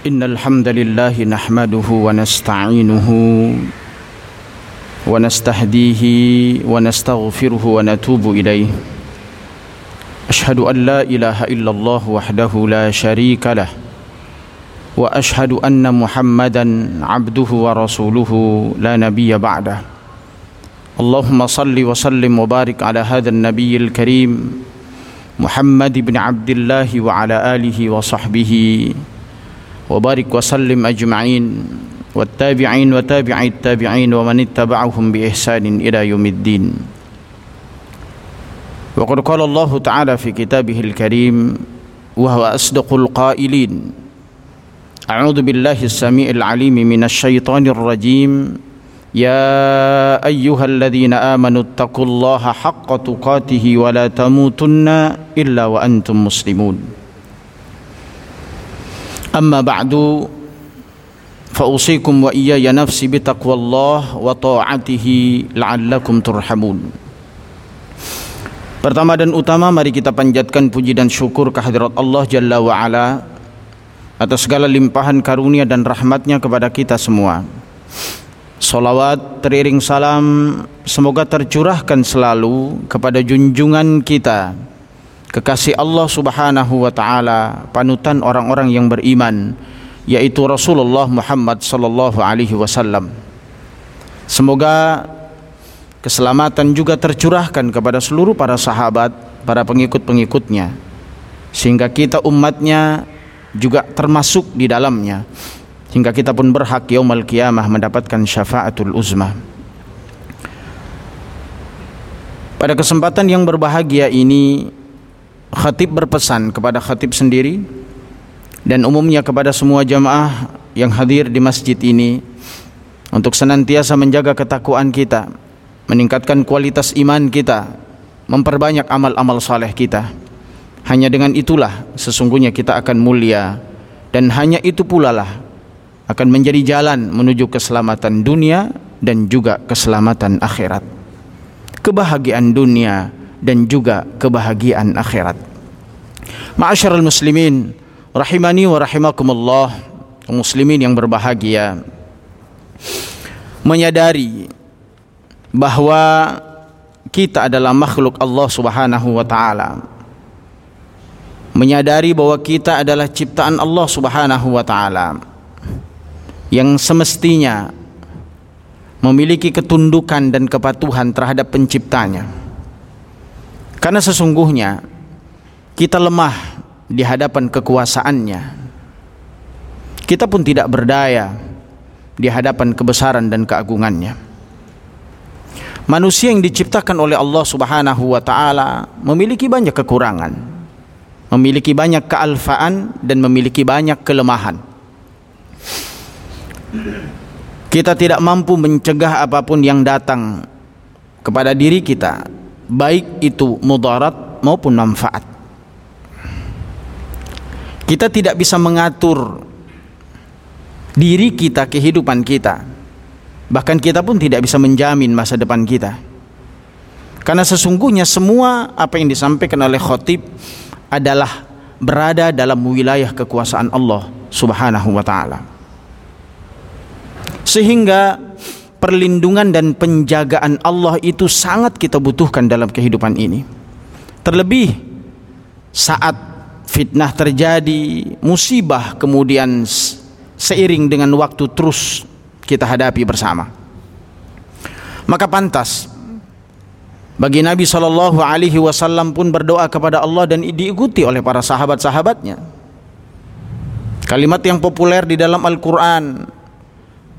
إن الحمد لله نحمده ونستعينه ونستهديه ونستغفره ونتوب إليه. أشهد أن لا إله إلا الله وحده لا شريك له. وأشهد أن محمدا عبده ورسوله لا نبي بعده. اللهم صل وسلم وبارك على هذا النبي الكريم محمد بن عبد الله وعلى آله وصحبه وبارك وسلم أجمعين والتابعين وتابعي التابعين ومن اتبعهم بإحسان إلى يوم الدين. وقد قال الله تعالى في كتابه الكريم وهو أصدق القائلين أعوذ بالله السميع العليم من الشيطان الرجيم يا أيها الذين آمنوا اتقوا الله حق تقاته ولا تموتن إلا وأنتم مسلمون. أما بعد فأوصيكم وإياي نفسي بتقوى الله وطاعته لعلكم ترحمون Pertama dan utama mari kita panjatkan puji dan syukur kehadirat Allah Jalla wa'ala atas segala limpahan karunia dan rahmatnya kepada kita semua. Salawat teriring salam semoga tercurahkan selalu kepada junjungan kita kekasih Allah Subhanahu wa taala panutan orang-orang yang beriman yaitu Rasulullah Muhammad sallallahu alaihi wasallam. Semoga keselamatan juga tercurahkan kepada seluruh para sahabat, para pengikut-pengikutnya sehingga kita umatnya juga termasuk di dalamnya hingga kita pun berhak yaumul qiyamah mendapatkan syafaatul uzma. Pada kesempatan yang berbahagia ini khatib berpesan kepada khatib sendiri dan umumnya kepada semua jamaah yang hadir di masjid ini untuk senantiasa menjaga ketakwaan kita meningkatkan kualitas iman kita, memperbanyak amal-amal saleh kita. Hanya dengan itulah sesungguhnya kita akan mulia dan hanya itu pula lah akan menjadi jalan menuju keselamatan dunia dan juga keselamatan akhirat. Kebahagiaan dunia dan juga kebahagiaan akhirat. Ma'asyiral muslimin, rahimani wa rahimakumullah, muslimin yang berbahagia. Menyadari bahwa kita adalah makhluk Allah Subhanahu wa taala. Menyadari bahwa kita adalah ciptaan Allah Subhanahu wa taala yang semestinya memiliki ketundukan dan kepatuhan terhadap penciptanya. Karena sesungguhnya kita lemah di hadapan kekuasaannya. Kita pun tidak berdaya di hadapan kebesaran dan keagungannya manusia yang diciptakan oleh Allah Subhanahu wa taala memiliki banyak kekurangan, memiliki banyak kealfaan dan memiliki banyak kelemahan. Kita tidak mampu mencegah apa pun yang datang kepada diri kita, baik itu mudarat maupun manfaat. Kita tidak bisa mengatur diri kita, kehidupan kita Bahkan kita pun tidak bisa menjamin masa depan kita. Karena sesungguhnya semua apa yang disampaikan oleh khotib adalah berada dalam wilayah kekuasaan Allah Subhanahu wa taala. Sehingga perlindungan dan penjagaan Allah itu sangat kita butuhkan dalam kehidupan ini. Terlebih saat fitnah terjadi, musibah kemudian seiring dengan waktu terus kita hadapi bersama. Maka pantas bagi Nabi Shallallahu Alaihi Wasallam pun berdoa kepada Allah dan diikuti oleh para sahabat-sahabatnya. Kalimat yang populer di dalam Al-Quran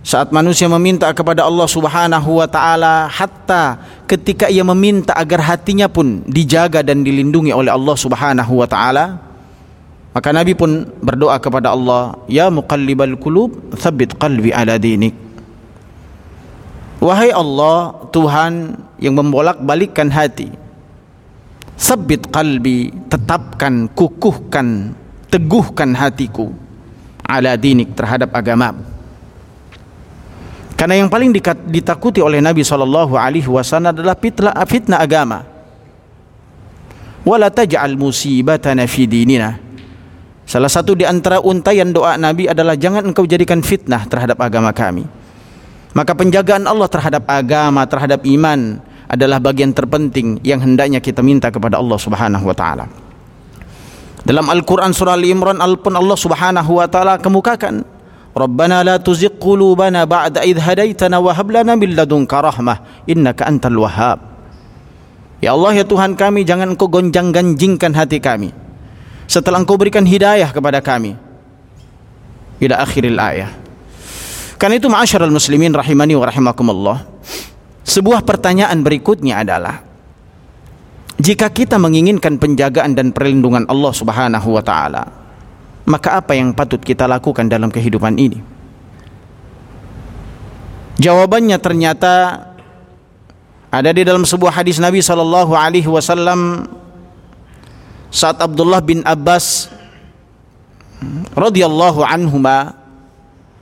saat manusia meminta kepada Allah Subhanahu wa taala hatta ketika ia meminta agar hatinya pun dijaga dan dilindungi oleh Allah Subhanahu wa taala maka Nabi pun berdoa kepada Allah, "Ya muqallibal qulub, tsabbit qalbi ala dinik." Wahai Allah, Tuhan yang membolak-balikkan hati. Sabit qalbi, tetapkan, kukuhkan, teguhkan hatiku ala dinik terhadap agama. Karena yang paling ditakuti oleh Nabi sallallahu alaihi wasallam adalah fitnah, fitnah agama. Wala taj'al musibatana fi dinina Salah satu di antara untayan doa Nabi adalah jangan engkau jadikan fitnah terhadap agama kami. Maka penjagaan Allah terhadap agama, terhadap iman adalah bagian terpenting yang hendaknya kita minta kepada Allah Subhanahu wa taala. Dalam Al-Qur'an surah Al-Imran Al-pun Allah Subhanahu wa taala kemukakan, "Rabbana la tuzigh qulubana ba'da idh hadaitana wa hab lana min ladunka rahmah innaka antal wahhab." Ya Allah ya Tuhan kami jangan Engkau gonjang-ganjingkan hati kami. Setelah engkau berikan hidayah kepada kami. Ila akhiril ayah. Karena itu ma'asyiral muslimin rahimani wa rahimakumullah sebuah pertanyaan berikutnya adalah jika kita menginginkan penjagaan dan perlindungan Allah Subhanahu wa taala maka apa yang patut kita lakukan dalam kehidupan ini jawabannya ternyata ada di dalam sebuah hadis Nabi sallallahu alaihi wasallam saat Abdullah bin Abbas radhiyallahu anhuma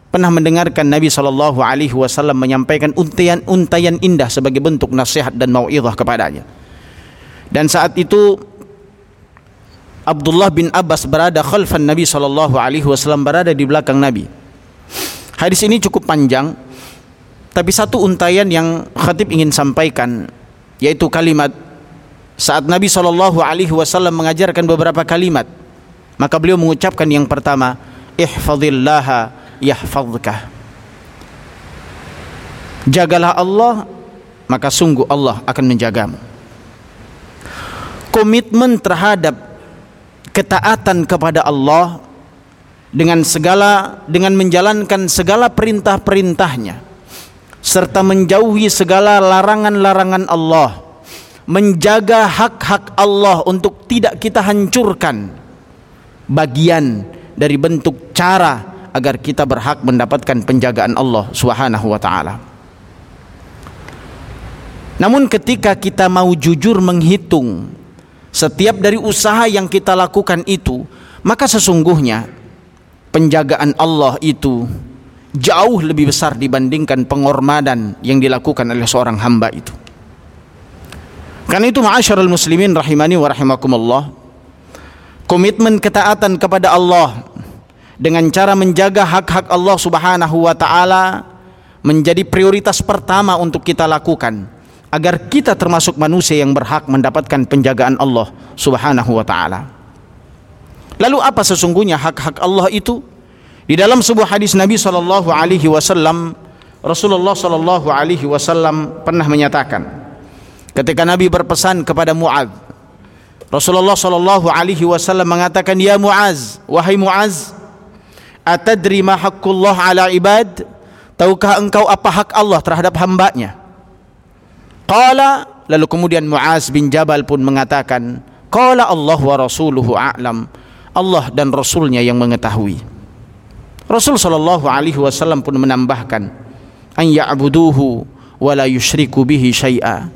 pernah mendengarkan Nabi sallallahu alaihi wasallam menyampaikan untayan-untayan indah sebagai bentuk nasihat dan mau'izah kepadanya. Dan saat itu Abdullah bin Abbas berada khalfan Nabi sallallahu alaihi wasallam berada di belakang Nabi. Hadis ini cukup panjang tapi satu untayan yang khatib ingin sampaikan yaitu kalimat saat Nabi Shallallahu Alaihi Wasallam mengajarkan beberapa kalimat maka beliau mengucapkan yang pertama ihfadillaha yahfadka jagalah Allah maka sungguh Allah akan menjagamu komitmen terhadap ketaatan kepada Allah dengan segala dengan menjalankan segala perintah-perintahnya serta menjauhi segala larangan-larangan Allah menjaga hak-hak Allah untuk tidak kita hancurkan bagian dari bentuk cara agar kita berhak mendapatkan penjagaan Allah Subhanahu wa taala. Namun ketika kita mau jujur menghitung setiap dari usaha yang kita lakukan itu, maka sesungguhnya penjagaan Allah itu jauh lebih besar dibandingkan pengorbanan yang dilakukan oleh seorang hamba itu. Karena itu ma'asyarul muslimin rahimani wa rahimakumullah komitmen ketaatan kepada Allah dengan cara menjaga hak-hak Allah Subhanahu wa taala menjadi prioritas pertama untuk kita lakukan agar kita termasuk manusia yang berhak mendapatkan penjagaan Allah Subhanahu wa taala. Lalu apa sesungguhnya hak-hak Allah itu? Di dalam sebuah hadis Nabi sallallahu alaihi wasallam Rasulullah sallallahu alaihi wasallam pernah menyatakan ketika Nabi berpesan kepada Muaz Rasulullah sallallahu alaihi wasallam mengatakan ya Muaz wahai Muaz atadri ma haqqullah ala ibad tahukah engkau apa hak Allah terhadap hambanya qala lalu kemudian Muaz bin Jabal pun mengatakan qala Allah wa rasuluhu a'lam. Allah dan rasulnya yang mengetahui. Rasul sallallahu alaihi wasallam pun menambahkan an ya'buduhu wa la yusyriku bihi syai'a.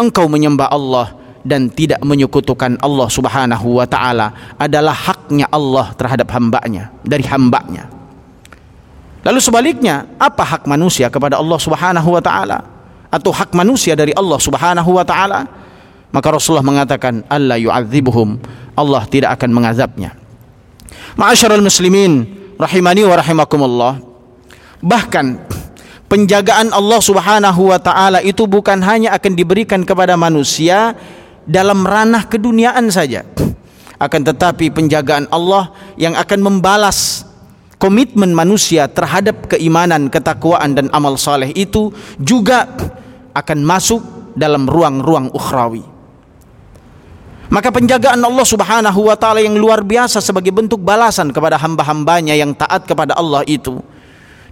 Engkau menyembah Allah dan tidak menyekutukan Allah Subhanahu wa taala adalah haknya Allah terhadap hambanya dari hambanya. Lalu sebaliknya, apa hak manusia kepada Allah Subhanahu wa taala atau hak manusia dari Allah Subhanahu wa taala? Maka Rasulullah mengatakan, "Allah yu'adzibuhum." Allah tidak akan mengazabnya. Ma'asyiral muslimin rahimani wa rahimakumullah. Bahkan penjagaan Allah Subhanahu wa taala itu bukan hanya akan diberikan kepada manusia dalam ranah keduniaan saja akan tetapi penjagaan Allah yang akan membalas komitmen manusia terhadap keimanan, ketakwaan dan amal saleh itu juga akan masuk dalam ruang-ruang ukhrawi. Maka penjagaan Allah Subhanahu wa taala yang luar biasa sebagai bentuk balasan kepada hamba-hambanya yang taat kepada Allah itu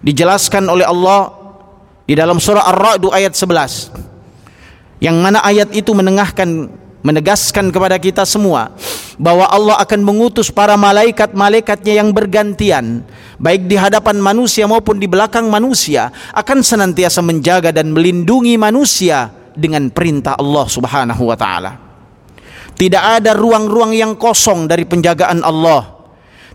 dijelaskan oleh Allah di dalam surah Ar-Ra'd ayat 11 yang mana ayat itu menengahkan menegaskan kepada kita semua bahwa Allah akan mengutus para malaikat-malaikatnya yang bergantian baik di hadapan manusia maupun di belakang manusia akan senantiasa menjaga dan melindungi manusia dengan perintah Allah Subhanahu wa taala. Tidak ada ruang-ruang yang kosong dari penjagaan Allah.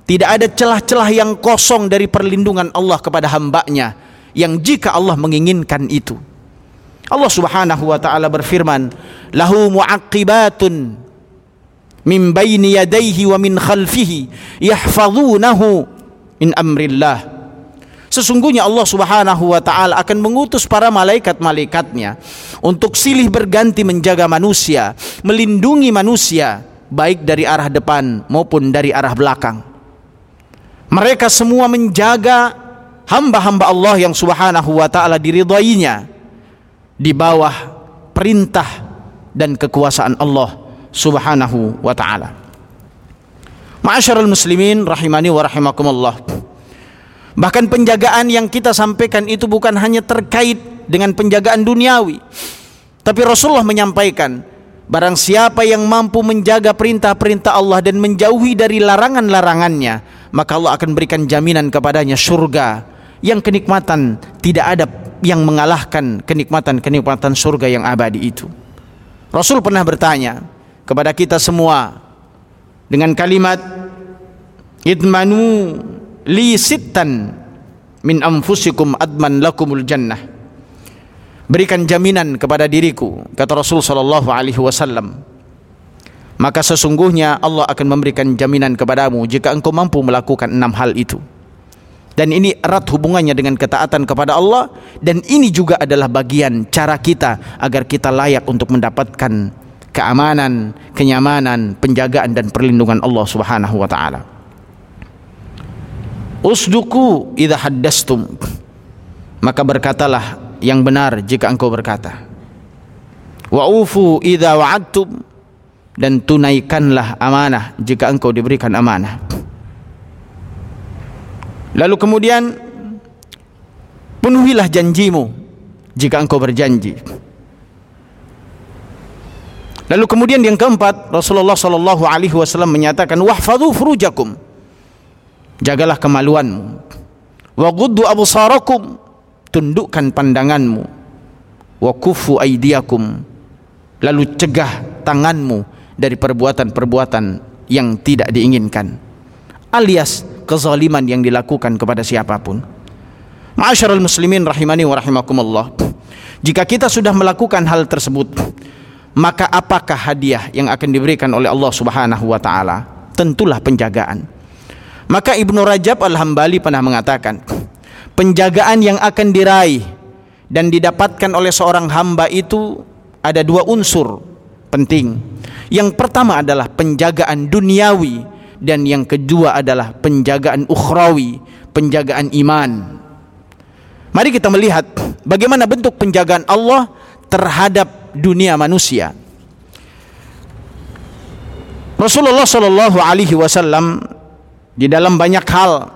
Tidak ada celah-celah yang kosong dari perlindungan Allah kepada hambanya yang jika Allah menginginkan itu. Allah Subhanahu wa taala berfirman, "Lahu mu'aqibatun min baini yadayhi wa min khalfihi yahfazunahu min amrillah Sesungguhnya Allah Subhanahu wa taala akan mengutus para malaikat-malaikatnya untuk silih berganti menjaga manusia, melindungi manusia baik dari arah depan maupun dari arah belakang. Mereka semua menjaga hamba-hamba Allah yang Subhanahu wa taala diridainya di bawah perintah dan kekuasaan Allah Subhanahu wa taala. Muslimin rahimani wa rahimakumullah. Bahkan penjagaan yang kita sampaikan itu bukan hanya terkait dengan penjagaan duniawi. Tapi Rasulullah menyampaikan, barang siapa yang mampu menjaga perintah-perintah Allah dan menjauhi dari larangan-larangannya, maka Allah akan berikan jaminan kepadanya surga yang kenikmatan tidak ada yang mengalahkan kenikmatan-kenikmatan surga yang abadi itu. Rasul pernah bertanya kepada kita semua dengan kalimat idmanu li sittan min anfusikum adman lakumul jannah. Berikan jaminan kepada diriku kata Rasul sallallahu alaihi wasallam. Maka sesungguhnya Allah akan memberikan jaminan kepadamu jika engkau mampu melakukan enam hal itu dan ini erat hubungannya dengan ketaatan kepada Allah dan ini juga adalah bagian cara kita agar kita layak untuk mendapatkan keamanan, kenyamanan, penjagaan dan perlindungan Allah Subhanahu wa taala. Usduku idza haddastum. Maka berkatalah yang benar jika engkau berkata. Wa ufu idza wa'adtum dan tunaikanlah amanah jika engkau diberikan amanah. Lalu kemudian penuhilah janjimu jika engkau berjanji. Lalu kemudian yang keempat Rasulullah sallallahu alaihi wasallam menyatakan wahfadhu furujakum. Jagalah kemaluanmu. Wa ghuddu absarakum. Tundukkan pandanganmu. Wa kufu aidiakum lalu cegah tanganmu dari perbuatan-perbuatan yang tidak diinginkan. Alias kezaliman yang dilakukan kepada siapa pun. Ma'asyiral muslimin rahimani wa rahimakumullah. Jika kita sudah melakukan hal tersebut maka apakah hadiah yang akan diberikan oleh Allah Subhanahu wa taala? Tentulah penjagaan. Maka Ibnu Rajab Al-Hambali pernah mengatakan, penjagaan yang akan diraih dan didapatkan oleh seorang hamba itu ada dua unsur penting. Yang pertama adalah penjagaan duniawi dan yang kedua adalah penjagaan ukhrawi, penjagaan iman. Mari kita melihat bagaimana bentuk penjagaan Allah terhadap dunia manusia. Rasulullah Shallallahu Alaihi Wasallam di dalam banyak hal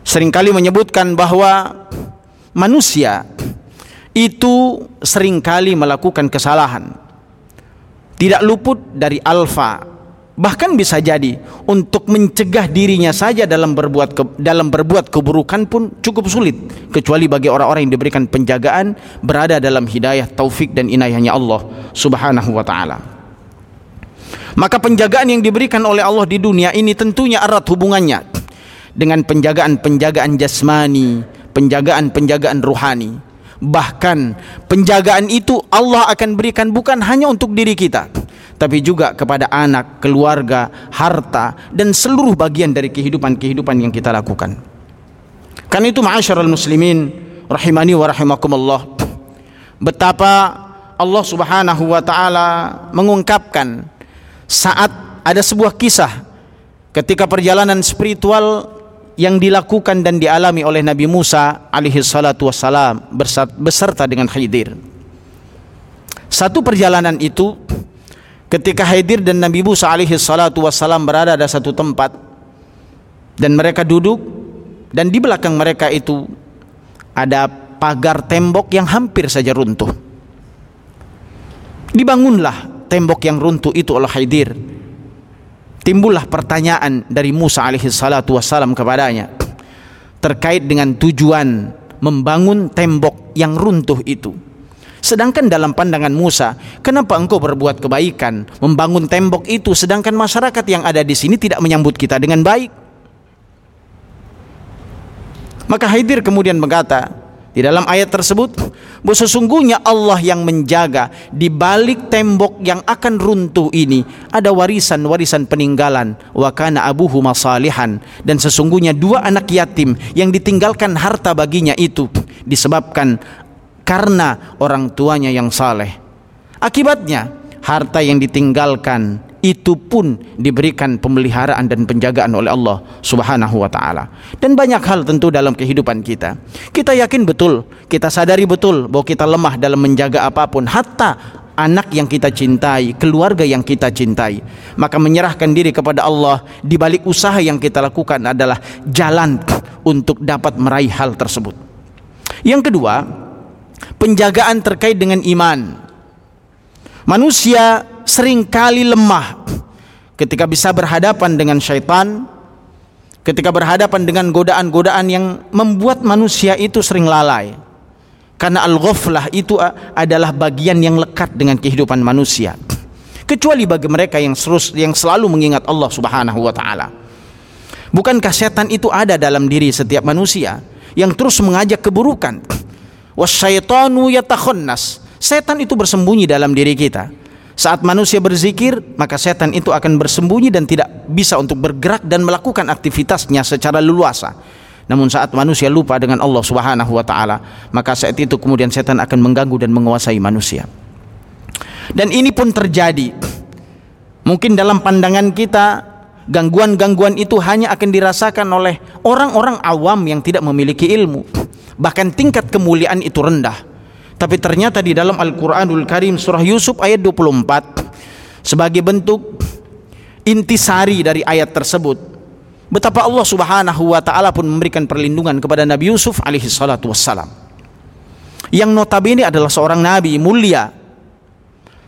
sering kali menyebutkan bahwa manusia itu sering kali melakukan kesalahan tidak luput dari alfa bahkan bisa jadi untuk mencegah dirinya saja dalam berbuat ke, dalam berbuat keburukan pun cukup sulit kecuali bagi orang-orang yang diberikan penjagaan berada dalam hidayah taufik dan inayahnya Allah Subhanahu wa taala maka penjagaan yang diberikan oleh Allah di dunia ini tentunya erat hubungannya dengan penjagaan-penjagaan jasmani, penjagaan-penjagaan ruhani. Bahkan penjagaan itu Allah akan berikan bukan hanya untuk diri kita, tapi juga kepada anak, keluarga, harta dan seluruh bagian dari kehidupan-kehidupan yang kita lakukan. Kan itu ma'asyiral muslimin rahimani wa rahimakumullah. Betapa Allah Subhanahu wa taala mengungkapkan saat ada sebuah kisah ketika perjalanan spiritual yang dilakukan dan dialami oleh Nabi Musa alaihi salatu wassalam beserta dengan Khidir. Satu perjalanan itu ketika Khidir dan Nabi Musa alaihi salatu wassalam berada di satu tempat dan mereka duduk dan di belakang mereka itu ada pagar tembok yang hampir saja runtuh. Dibangunlah tembok yang runtuh itu oleh Khidir timbullah pertanyaan dari Musa alaihi salatu wassalam kepadanya terkait dengan tujuan membangun tembok yang runtuh itu sedangkan dalam pandangan Musa kenapa engkau berbuat kebaikan? Membangun tembok itu sedangkan masyarakat yang ada di sini tidak menyambut kita dengan baik. Maka Haidir kemudian berkata Di dalam ayat tersebut, bahwa sesungguhnya Allah yang menjaga di balik tembok yang akan runtuh ini ada warisan-warisan peninggalan. Wa kana abuhu masalihan. Dan sesungguhnya dua anak yatim yang ditinggalkan harta baginya itu disebabkan karena orang tuanya yang saleh. Akibatnya harta yang ditinggalkan itu pun diberikan pemeliharaan dan penjagaan oleh Allah Subhanahu wa taala. Dan banyak hal tentu dalam kehidupan kita. Kita yakin betul, kita sadari betul bahwa kita lemah dalam menjaga apa pun, hatta anak yang kita cintai, keluarga yang kita cintai. Maka menyerahkan diri kepada Allah di balik usaha yang kita lakukan adalah jalan untuk dapat meraih hal tersebut. Yang kedua, penjagaan terkait dengan iman. Manusia sering kali lemah ketika bisa berhadapan dengan syaitan ketika berhadapan dengan godaan-godaan yang membuat manusia itu sering lalai. Karena al-ghaflah itu adalah bagian yang lekat dengan kehidupan manusia. Kecuali bagi mereka yang terus yang selalu mengingat Allah Subhanahu wa taala. Bukankah setan itu ada dalam diri setiap manusia yang terus mengajak keburukan wasyaitanu yatakhannas setan itu bersembunyi dalam diri kita saat manusia berzikir, maka setan itu akan bersembunyi dan tidak bisa untuk bergerak dan melakukan aktivitasnya secara leluasa. Namun saat manusia lupa dengan Allah Subhanahu wa taala, maka saat itu kemudian setan akan mengganggu dan menguasai manusia. Dan ini pun terjadi. Mungkin dalam pandangan kita gangguan-gangguan itu hanya akan dirasakan oleh orang-orang awam yang tidak memiliki ilmu. Bahkan tingkat kemuliaan itu rendah. Tapi ternyata di dalam Al-Quranul Karim surah Yusuf ayat 24 sebagai bentuk intisari dari ayat tersebut betapa Allah Subhanahu wa taala pun memberikan perlindungan kepada Nabi Yusuf alaihi salatu wassalam. Yang notabene adalah seorang nabi mulia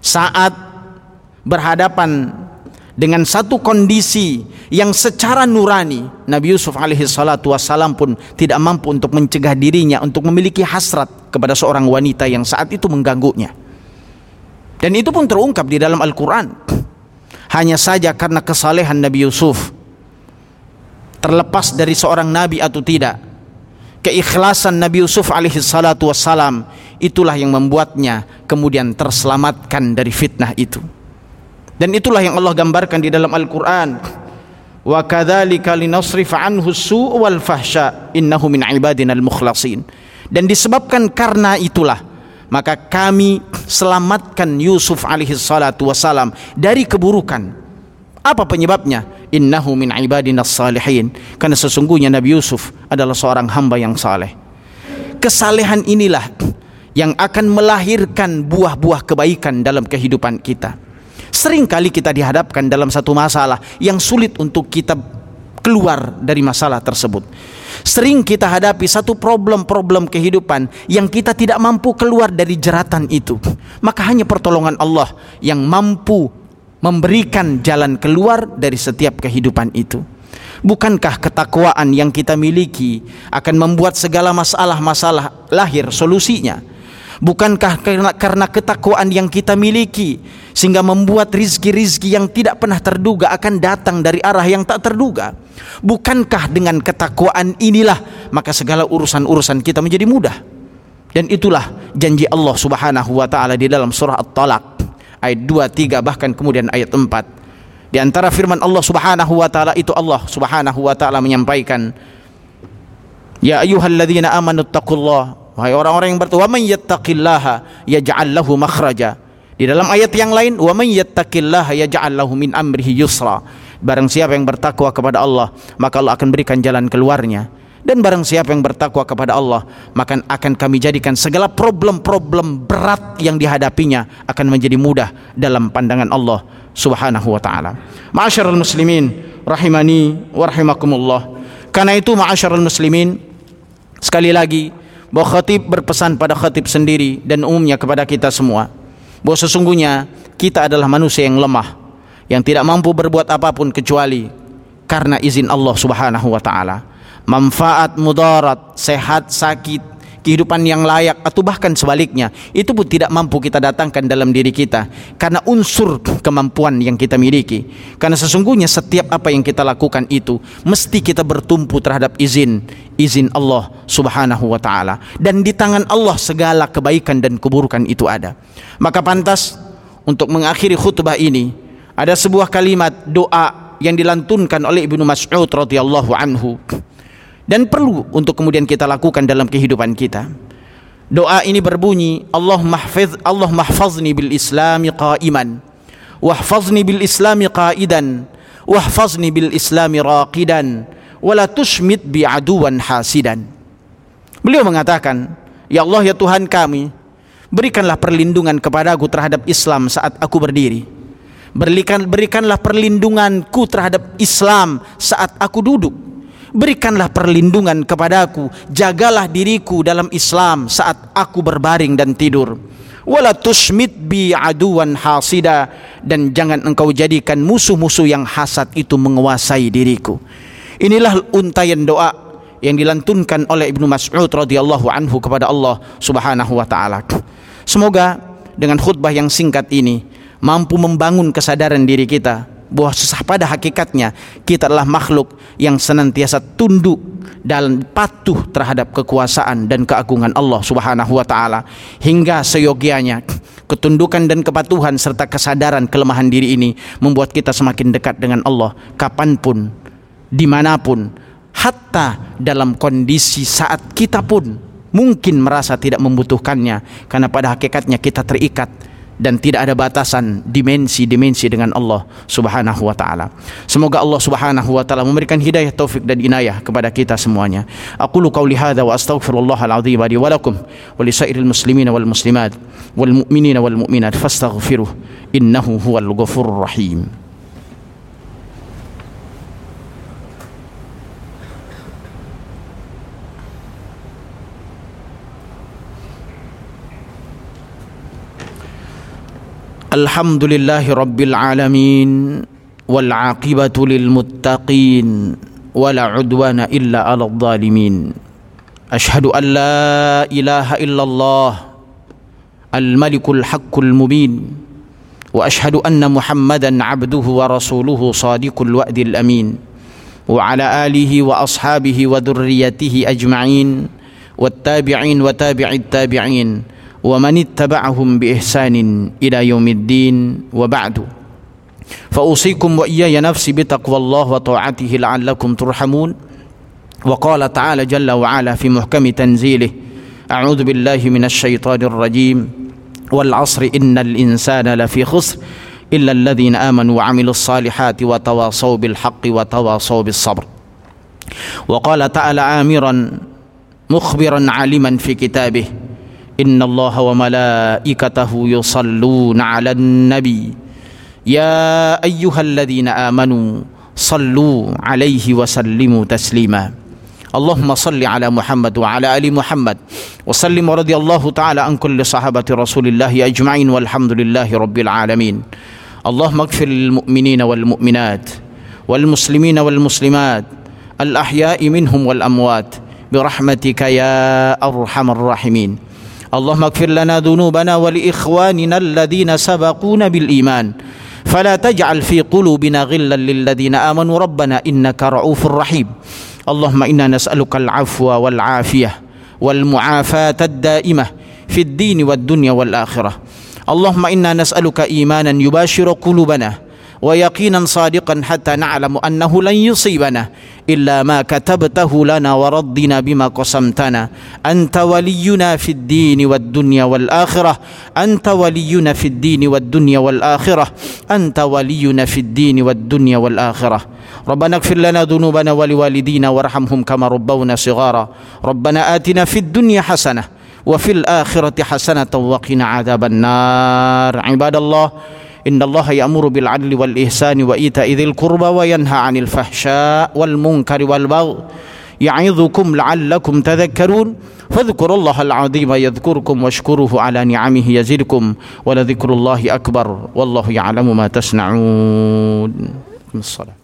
saat berhadapan dengan satu kondisi yang secara nurani Nabi Yusuf alaihi salatu wassalam pun tidak mampu untuk mencegah dirinya untuk memiliki hasrat kepada seorang wanita yang saat itu mengganggunya. Dan itu pun terungkap di dalam Al-Quran. Hanya saja karena kesalehan Nabi Yusuf terlepas dari seorang nabi atau tidak keikhlasan Nabi Yusuf alaihi salatu wassalam itulah yang membuatnya kemudian terselamatkan dari fitnah itu dan itulah yang Allah gambarkan di dalam Al-Qur'an. Wa kadzalika linasrif anhu su' wal fahsya innahu min ibadina al-mukhlasin. Dan disebabkan karena itulah maka kami selamatkan Yusuf alaihi salatu wasalam dari keburukan. Apa penyebabnya? Innahu min ibadina salihin. Karena sesungguhnya Nabi Yusuf adalah seorang hamba yang saleh. Kesalehan inilah yang akan melahirkan buah-buah kebaikan dalam kehidupan kita. Sering kali kita dihadapkan dalam satu masalah yang sulit untuk kita keluar dari masalah tersebut. Sering kita hadapi satu problem-problem kehidupan yang kita tidak mampu keluar dari jeratan itu. Maka hanya pertolongan Allah yang mampu memberikan jalan keluar dari setiap kehidupan itu. Bukankah ketakwaan yang kita miliki akan membuat segala masalah-masalah lahir solusinya? Bukankah karena, karena ketakwaan yang kita miliki sehingga membuat rizki-rizki yang tidak pernah terduga akan datang dari arah yang tak terduga? Bukankah dengan ketakwaan inilah maka segala urusan-urusan kita menjadi mudah? Dan itulah janji Allah Subhanahu wa taala di dalam surah At-Talaq ayat 2, 3 bahkan kemudian ayat 4. Di antara firman Allah Subhanahu wa taala itu Allah Subhanahu wa taala menyampaikan Ya ayyuhalladzina amanu taqullaha Wahai orang-orang yang bertakwa, "Man yattaqillaha yaj'al lahu makhraja." Di dalam ayat yang lain, "Wa man yattaqillaha yaj'al lahu min amrihi yusra." Barang siapa yang bertakwa kepada Allah, maka Allah akan berikan jalan keluarnya. Dan barang siapa yang bertakwa kepada Allah, maka akan kami jadikan segala problem-problem berat yang dihadapinya akan menjadi mudah dalam pandangan Allah Subhanahu wa taala. Ma'asyiral muslimin rahimani wa rahimakumullah. Karena itu ma'asyiral muslimin sekali lagi bahwa khatib berpesan pada khatib sendiri dan umumnya kepada kita semua bahwa sesungguhnya kita adalah manusia yang lemah yang tidak mampu berbuat apa pun kecuali karena izin Allah Subhanahu wa taala. Manfaat mudarat, sehat sakit kehidupan yang layak atau bahkan sebaliknya itu pun tidak mampu kita datangkan dalam diri kita karena unsur kemampuan yang kita miliki. Karena sesungguhnya setiap apa yang kita lakukan itu mesti kita bertumpu terhadap izin izin Allah Subhanahu wa taala. Dan di tangan Allah segala kebaikan dan keburukan itu ada. Maka pantas untuk mengakhiri khutbah ini ada sebuah kalimat doa yang dilantunkan oleh Ibnu Mas'ud radhiyallahu anhu dan perlu untuk kemudian kita lakukan dalam kehidupan kita. Doa ini berbunyi, Allah mahfiz Allah mahfazni bil islami qa'iman wahfazni bil islami qa'idan wahfazni bil islami raqidan wala tushmit bi aduwan hasidan. Beliau mengatakan, Ya Allah ya Tuhan kami, berikanlah perlindungan kepadaku terhadap Islam saat aku berdiri. Berikan, berikanlah perlindunganku terhadap Islam saat aku duduk Berikanlah perlindungan kepadaku, jagalah diriku dalam Islam saat aku berbaring dan tidur. Wala tusmit bi aduwan hasida dan jangan engkau jadikan musuh-musuh yang hasad itu menguasai diriku. Inilah untayan doa yang dilantunkan oleh Ibnu Mas'ud radhiyallahu anhu kepada Allah Subhanahu wa taala. Semoga dengan khutbah yang singkat ini mampu membangun kesadaran diri kita bahwa susah pada hakikatnya kita adalah makhluk yang senantiasa tunduk dan patuh terhadap kekuasaan dan keagungan Allah Subhanahu wa taala. Hingga seyogianya ketundukan dan kepatuhan serta kesadaran kelemahan diri ini membuat kita semakin dekat dengan Allah kapan pun di mana pun hatta dalam kondisi saat kita pun mungkin merasa tidak membutuhkannya. Karena pada hakikatnya kita terikat dan tidak ada batasan dimensi-dimensi dengan Allah Subhanahu wa taala. Semoga Allah Subhanahu wa taala memberikan hidayah taufik dan inayah kepada kita semuanya. Aqulu qauli hadza wa astaghfirullah al-azim li wa lakum wa li sairil muslimin wal muslimat wal mu'minin wal mu'minat fastaghfiruh innahu huwal ghafurur rahim. الحمد لله رب العالمين والعاقبة للمتقين ولا عدوان إلا على الظالمين. أشهد أن لا إله إلا الله الملك الحق المبين وأشهد أن محمدا عبده ورسوله صادق الوعد الأمين. وعلى آله وأصحابه وذريته أجمعين والتابعين وتابع التابعين. ومن اتبعهم بإحسان إلى يوم الدين وبعد. فأوصيكم وإياي نفسي بتقوى الله وطاعته لعلكم ترحمون. وقال تعالى جل وعلا في محكم تنزيله أعوذ بالله من الشيطان الرجيم والعصر إن الإنسان لفي خسر إلا الذين آمنوا وعملوا الصالحات وتواصوا بالحق وتواصوا بالصبر. وقال تعالى آمرا مخبرا عالما في كتابه إن الله وملائكته يصلون على النبي. يا أيها الذين آمنوا صلوا عليه وسلموا تسليما. اللهم صل على محمد وعلى آل محمد. وسلم ورضي الله تعالى عن كل صحابة رسول الله أجمعين والحمد لله رب العالمين. اللهم اغفر للمؤمنين والمؤمنات والمسلمين والمسلمات الأحياء منهم والأموات برحمتك يا أرحم الراحمين. اللهم اغفر لنا ذنوبنا ولإخواننا الذين سبقونا بالإيمان. فلا تجعل في قلوبنا غلا للذين آمنوا. ربنا إنك رؤوف رحيم. اللهم إنا نسألك العفو والعافية والمعافاة الدائمة في الدين والدنيا والآخرة. اللهم إنا نسألك إيمانا يباشر قلوبنا ويقينا صادقا حتى نعلم أنه لن يصيبنا إلا ما كتبته لنا ورضنا بما قسمتنا. أنت ولينا في الدين والدنيا والآخرة. أنت ولينا في الدين والدنيا والآخرة. أنت ولينا في الدين والدنيا والآخرة. ربنا اغفر لنا ذنوبنا ولوالدينا وارحمهم كما ربونا صغارا. ربنا آتنا في الدنيا حسنة وفي الآخرة حسنة وقنا عذاب النار. عباد الله إن الله يأمر بالعدل والإحسان وإيتاء ذي القربى وينهى عن الفحشاء والمنكر والبغي يعظكم لعلكم تذكرون فاذكروا الله العظيم يذكركم واشكروه على نعمه يزدكم ولذكر الله أكبر والله يعلم ما تصنعون. الصلاة